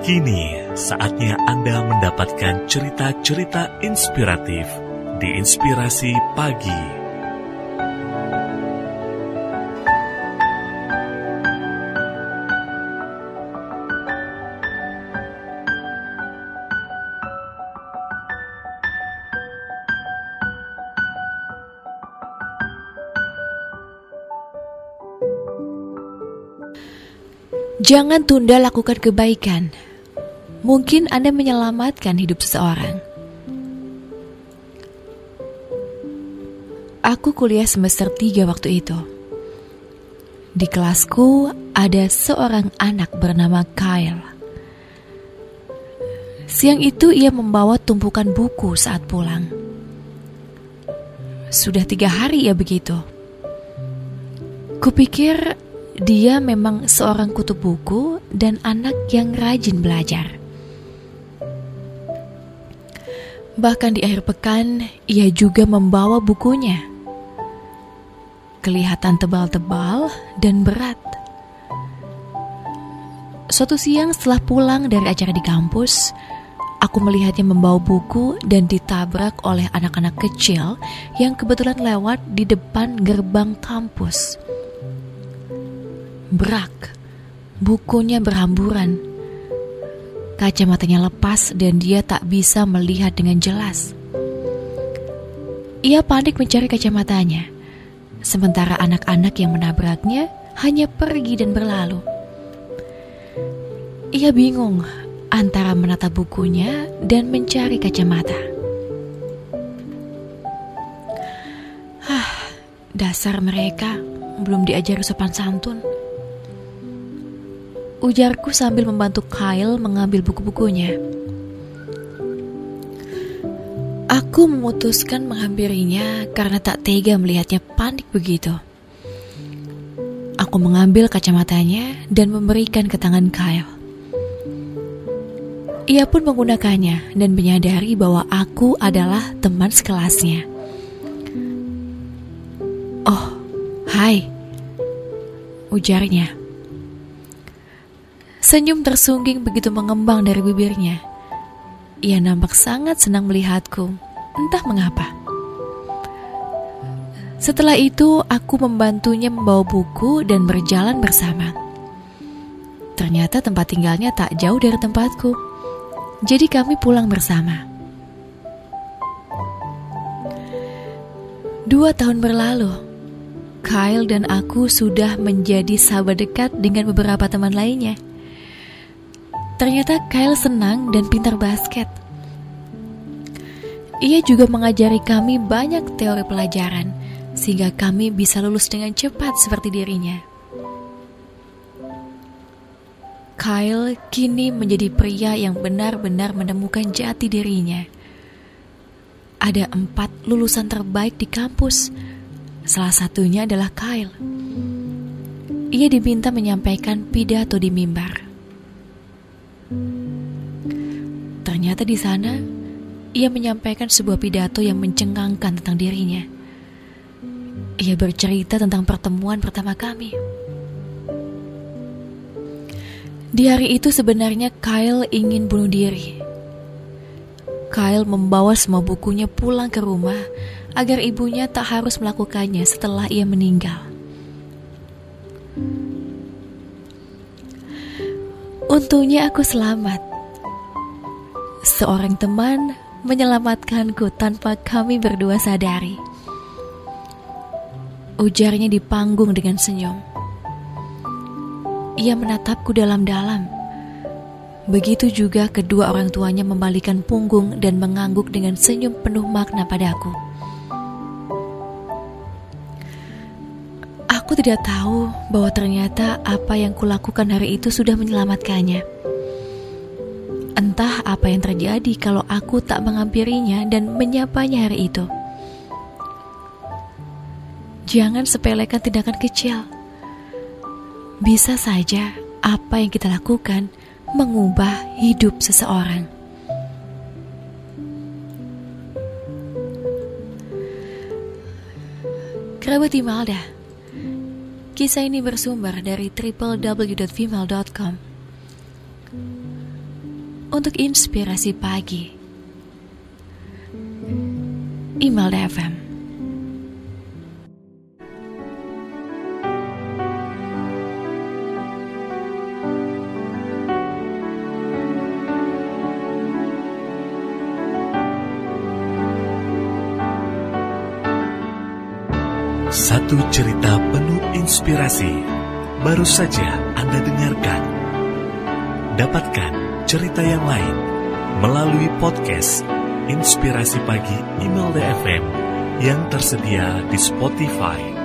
Kini saatnya Anda mendapatkan cerita-cerita inspiratif di Inspirasi Pagi. Jangan tunda lakukan kebaikan. Mungkin Anda menyelamatkan hidup seseorang. Aku kuliah semester 3 waktu itu. Di kelasku ada seorang anak bernama Kyle. Siang itu ia membawa tumpukan buku saat pulang. Sudah tiga hari ia begitu. Kupikir dia memang seorang kutub buku dan anak yang rajin belajar. Bahkan di akhir pekan, ia juga membawa bukunya. Kelihatan tebal-tebal dan berat. Suatu siang setelah pulang dari acara di kampus, aku melihatnya membawa buku dan ditabrak oleh anak-anak kecil yang kebetulan lewat di depan gerbang kampus. Berak. Bukunya berhamburan. Kacamatanya lepas dan dia tak bisa melihat dengan jelas. Ia panik mencari kacamatanya. Sementara anak-anak yang menabraknya hanya pergi dan berlalu. Ia bingung antara menata bukunya dan mencari kacamata. Hah, dasar mereka belum diajar sopan santun ujarku sambil membantu Kyle mengambil buku-bukunya. Aku memutuskan menghampirinya karena tak tega melihatnya panik begitu. Aku mengambil kacamatanya dan memberikan ke tangan Kyle. Ia pun menggunakannya dan menyadari bahwa aku adalah teman sekelasnya. Oh, hai, ujarnya. Senyum tersungging begitu mengembang dari bibirnya. Ia nampak sangat senang melihatku, entah mengapa. Setelah itu, aku membantunya membawa buku dan berjalan bersama. Ternyata tempat tinggalnya tak jauh dari tempatku, jadi kami pulang bersama. Dua tahun berlalu, Kyle dan aku sudah menjadi sahabat dekat dengan beberapa teman lainnya. Ternyata Kyle senang dan pintar basket. Ia juga mengajari kami banyak teori pelajaran, sehingga kami bisa lulus dengan cepat seperti dirinya. Kyle kini menjadi pria yang benar-benar menemukan jati dirinya. Ada empat lulusan terbaik di kampus. Salah satunya adalah Kyle. Ia diminta menyampaikan pidato di mimbar. Ternyata di sana, ia menyampaikan sebuah pidato yang mencengangkan tentang dirinya. Ia bercerita tentang pertemuan pertama kami. Di hari itu sebenarnya Kyle ingin bunuh diri. Kyle membawa semua bukunya pulang ke rumah agar ibunya tak harus melakukannya setelah ia meninggal. Untungnya aku selamat seorang teman menyelamatkanku tanpa kami berdua sadari. Ujarnya di panggung dengan senyum. Ia menatapku dalam-dalam. Begitu juga kedua orang tuanya membalikan punggung dan mengangguk dengan senyum penuh makna padaku. Aku tidak tahu bahwa ternyata apa yang kulakukan hari itu sudah menyelamatkannya. Entah apa yang terjadi kalau aku tak menghampirinya dan menyapanya hari itu. Jangan sepelekan tindakan kecil. Bisa saja apa yang kita lakukan mengubah hidup seseorang. Kerabat Imelda Kisah ini bersumber dari www.female.com untuk inspirasi pagi. Email FM. Satu cerita penuh inspirasi baru saja Anda dengarkan. Dapatkan cerita yang lain melalui podcast Inspirasi Pagi Email DFM yang tersedia di Spotify.